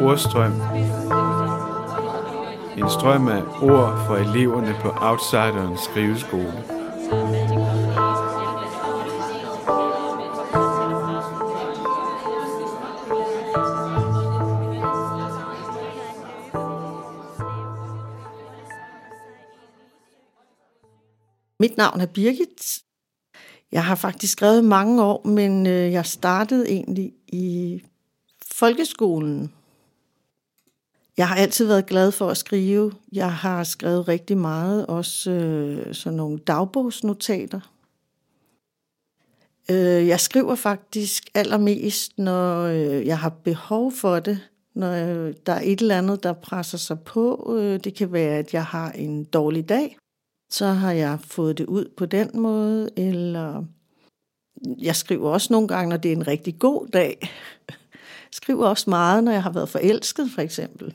Ordstrøm. En strøm af ord for eleverne på Outsiderens skriveskole. Mit navn er Birgit. Jeg har faktisk skrevet mange år, men øh, jeg startede egentlig i folkeskolen. Jeg har altid været glad for at skrive. Jeg har skrevet rigtig meget, også øh, sådan nogle dagbogsnotater. Øh, jeg skriver faktisk allermest, når øh, jeg har behov for det. Når øh, der er et eller andet, der presser sig på. Øh, det kan være, at jeg har en dårlig dag. Så har jeg fået det ud på den måde. Eller jeg skriver også nogle gange, når det er en rigtig god dag. skriver også meget, når jeg har været forelsket, for eksempel.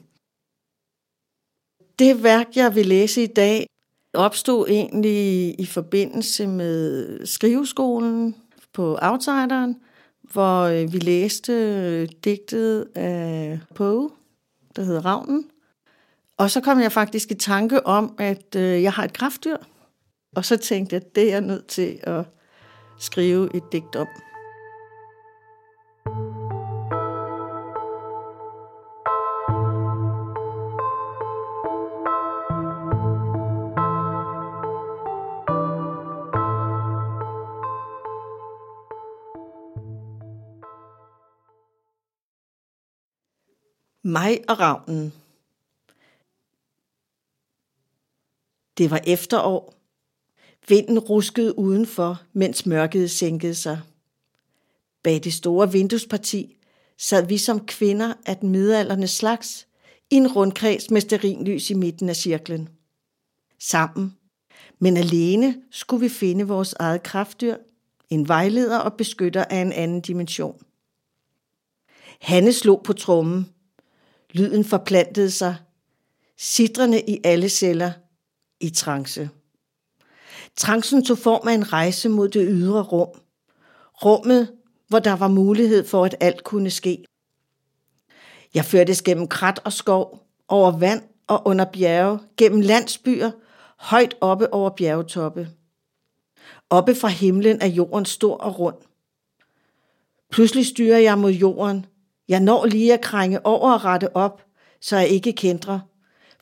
Det værk, jeg vil læse i dag, opstod egentlig i forbindelse med skriveskolen på Outsideren, hvor øh, vi læste øh, digtet af Poe, der hedder Ravnen. Og så kom jeg faktisk i tanke om, at øh, jeg har et kraftdyr. Og så tænkte jeg, at det er jeg nødt til at skrive et digt om. Mig og ravnen. Det var efterår. Vinden ruskede udenfor, mens mørket sænkede sig. Bag det store vinduesparti sad vi som kvinder af den midalderne slags i en rundkreds med sterinlys i midten af cirklen. Sammen, men alene skulle vi finde vores eget kraftdyr, en vejleder og beskytter af en anden dimension. Hanne slog på trommen. Lyden forplantede sig, sidrende i alle celler, i trance. Trancen tog form af en rejse mod det ydre rum. Rummet, hvor der var mulighed for, at alt kunne ske. Jeg førtes gennem krat og skov, over vand og under bjerge, gennem landsbyer, højt oppe over bjergetoppe. Oppe fra himlen er jorden stor og rund. Pludselig styrer jeg mod jorden. Jeg når lige at krænge over og rette op, så jeg ikke kendrer.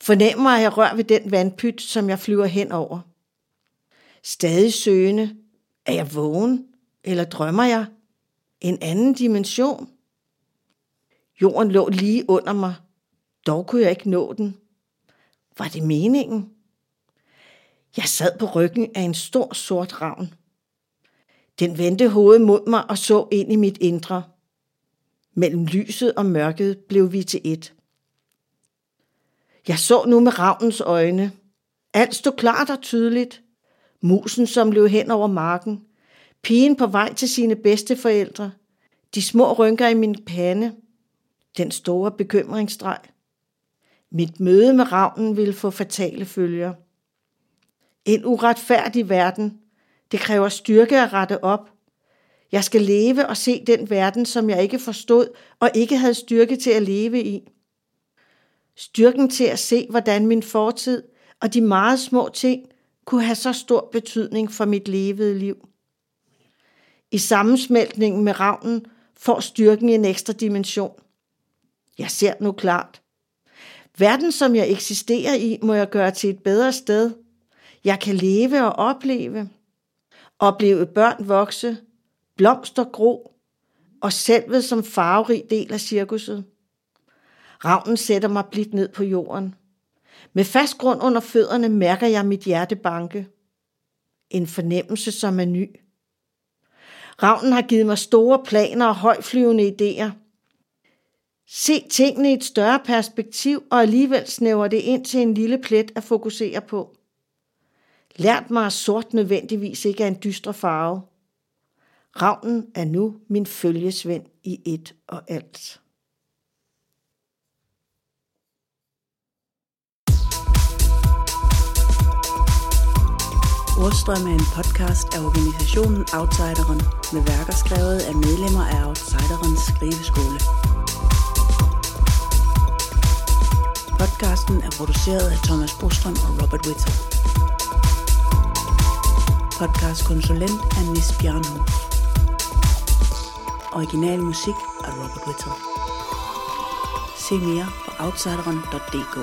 Fornemmer, at jeg rører ved den vandpyt, som jeg flyver hen over. Stadig søgende. Er jeg vågen? Eller drømmer jeg? En anden dimension? Jorden lå lige under mig. Dog kunne jeg ikke nå den. Var det meningen? Jeg sad på ryggen af en stor sort ravn. Den vendte hovedet mod mig og så ind i mit indre. Mellem lyset og mørket blev vi til et. Jeg så nu med ravnens øjne. Alt stod klart og tydeligt. Musen, som løb hen over marken. Pigen på vej til sine bedsteforældre. De små rynker i min pande. Den store bekymringsstreg. Mit møde med ravnen ville få fatale følger. En uretfærdig verden. Det kræver styrke at rette op. Jeg skal leve og se den verden, som jeg ikke forstod og ikke havde styrke til at leve i. Styrken til at se, hvordan min fortid og de meget små ting kunne have så stor betydning for mit levede liv. I sammensmeltningen med ravnen får styrken en ekstra dimension. Jeg ser nu klart. Verden, som jeg eksisterer i, må jeg gøre til et bedre sted. Jeg kan leve og opleve. Opleve børn vokse, blomster gro, og selvet som farverig del af cirkuset. Ravnen sætter mig blidt ned på jorden. Med fast grund under fødderne mærker jeg mit hjerte banke. En fornemmelse, som er ny. Ravnen har givet mig store planer og højflyvende idéer. Se tingene i et større perspektiv, og alligevel snæver det ind til en lille plet at fokusere på. Lært mig, at sort nødvendigvis ikke er en dystre farve. Ravnen er nu min følgesvend i et og alt. Ordstrøm er en podcast af organisationen Outsideren med værker skrevet af medlemmer af Outsiderens skriveskole. Podcasten er produceret af Thomas Brostrøm og Robert Whittle. Podcastkonsulent er Nis Bjørnhus. Original musik af Robert Whittle. Se mere på outsideren.dk.